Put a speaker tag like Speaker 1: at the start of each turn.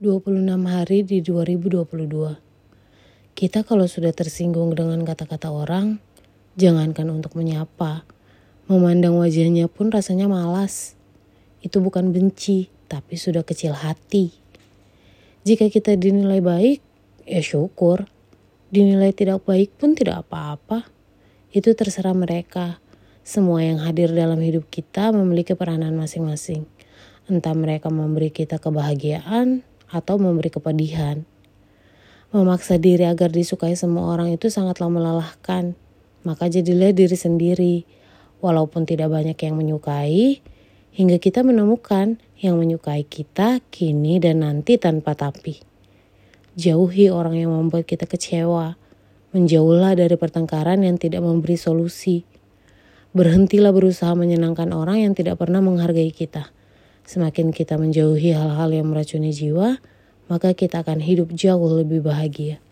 Speaker 1: 26 hari di 2022. Kita kalau sudah tersinggung dengan kata-kata orang, jangankan untuk menyapa, memandang wajahnya pun rasanya malas. Itu bukan benci, tapi sudah kecil hati. Jika kita dinilai baik, ya syukur. Dinilai tidak baik pun tidak apa-apa. Itu terserah mereka. Semua yang hadir dalam hidup kita memiliki peranan masing-masing. Entah mereka memberi kita kebahagiaan atau memberi kepedihan. Memaksa diri agar disukai semua orang itu sangatlah melelahkan. Maka jadilah diri sendiri. Walaupun tidak banyak yang menyukai, hingga kita menemukan yang menyukai kita kini dan nanti tanpa tapi. Jauhi orang yang membuat kita kecewa. Menjauhlah dari pertengkaran yang tidak memberi solusi. Berhentilah berusaha menyenangkan orang yang tidak pernah menghargai kita. Semakin kita menjauhi hal-hal yang meracuni jiwa, maka kita akan hidup jauh lebih bahagia.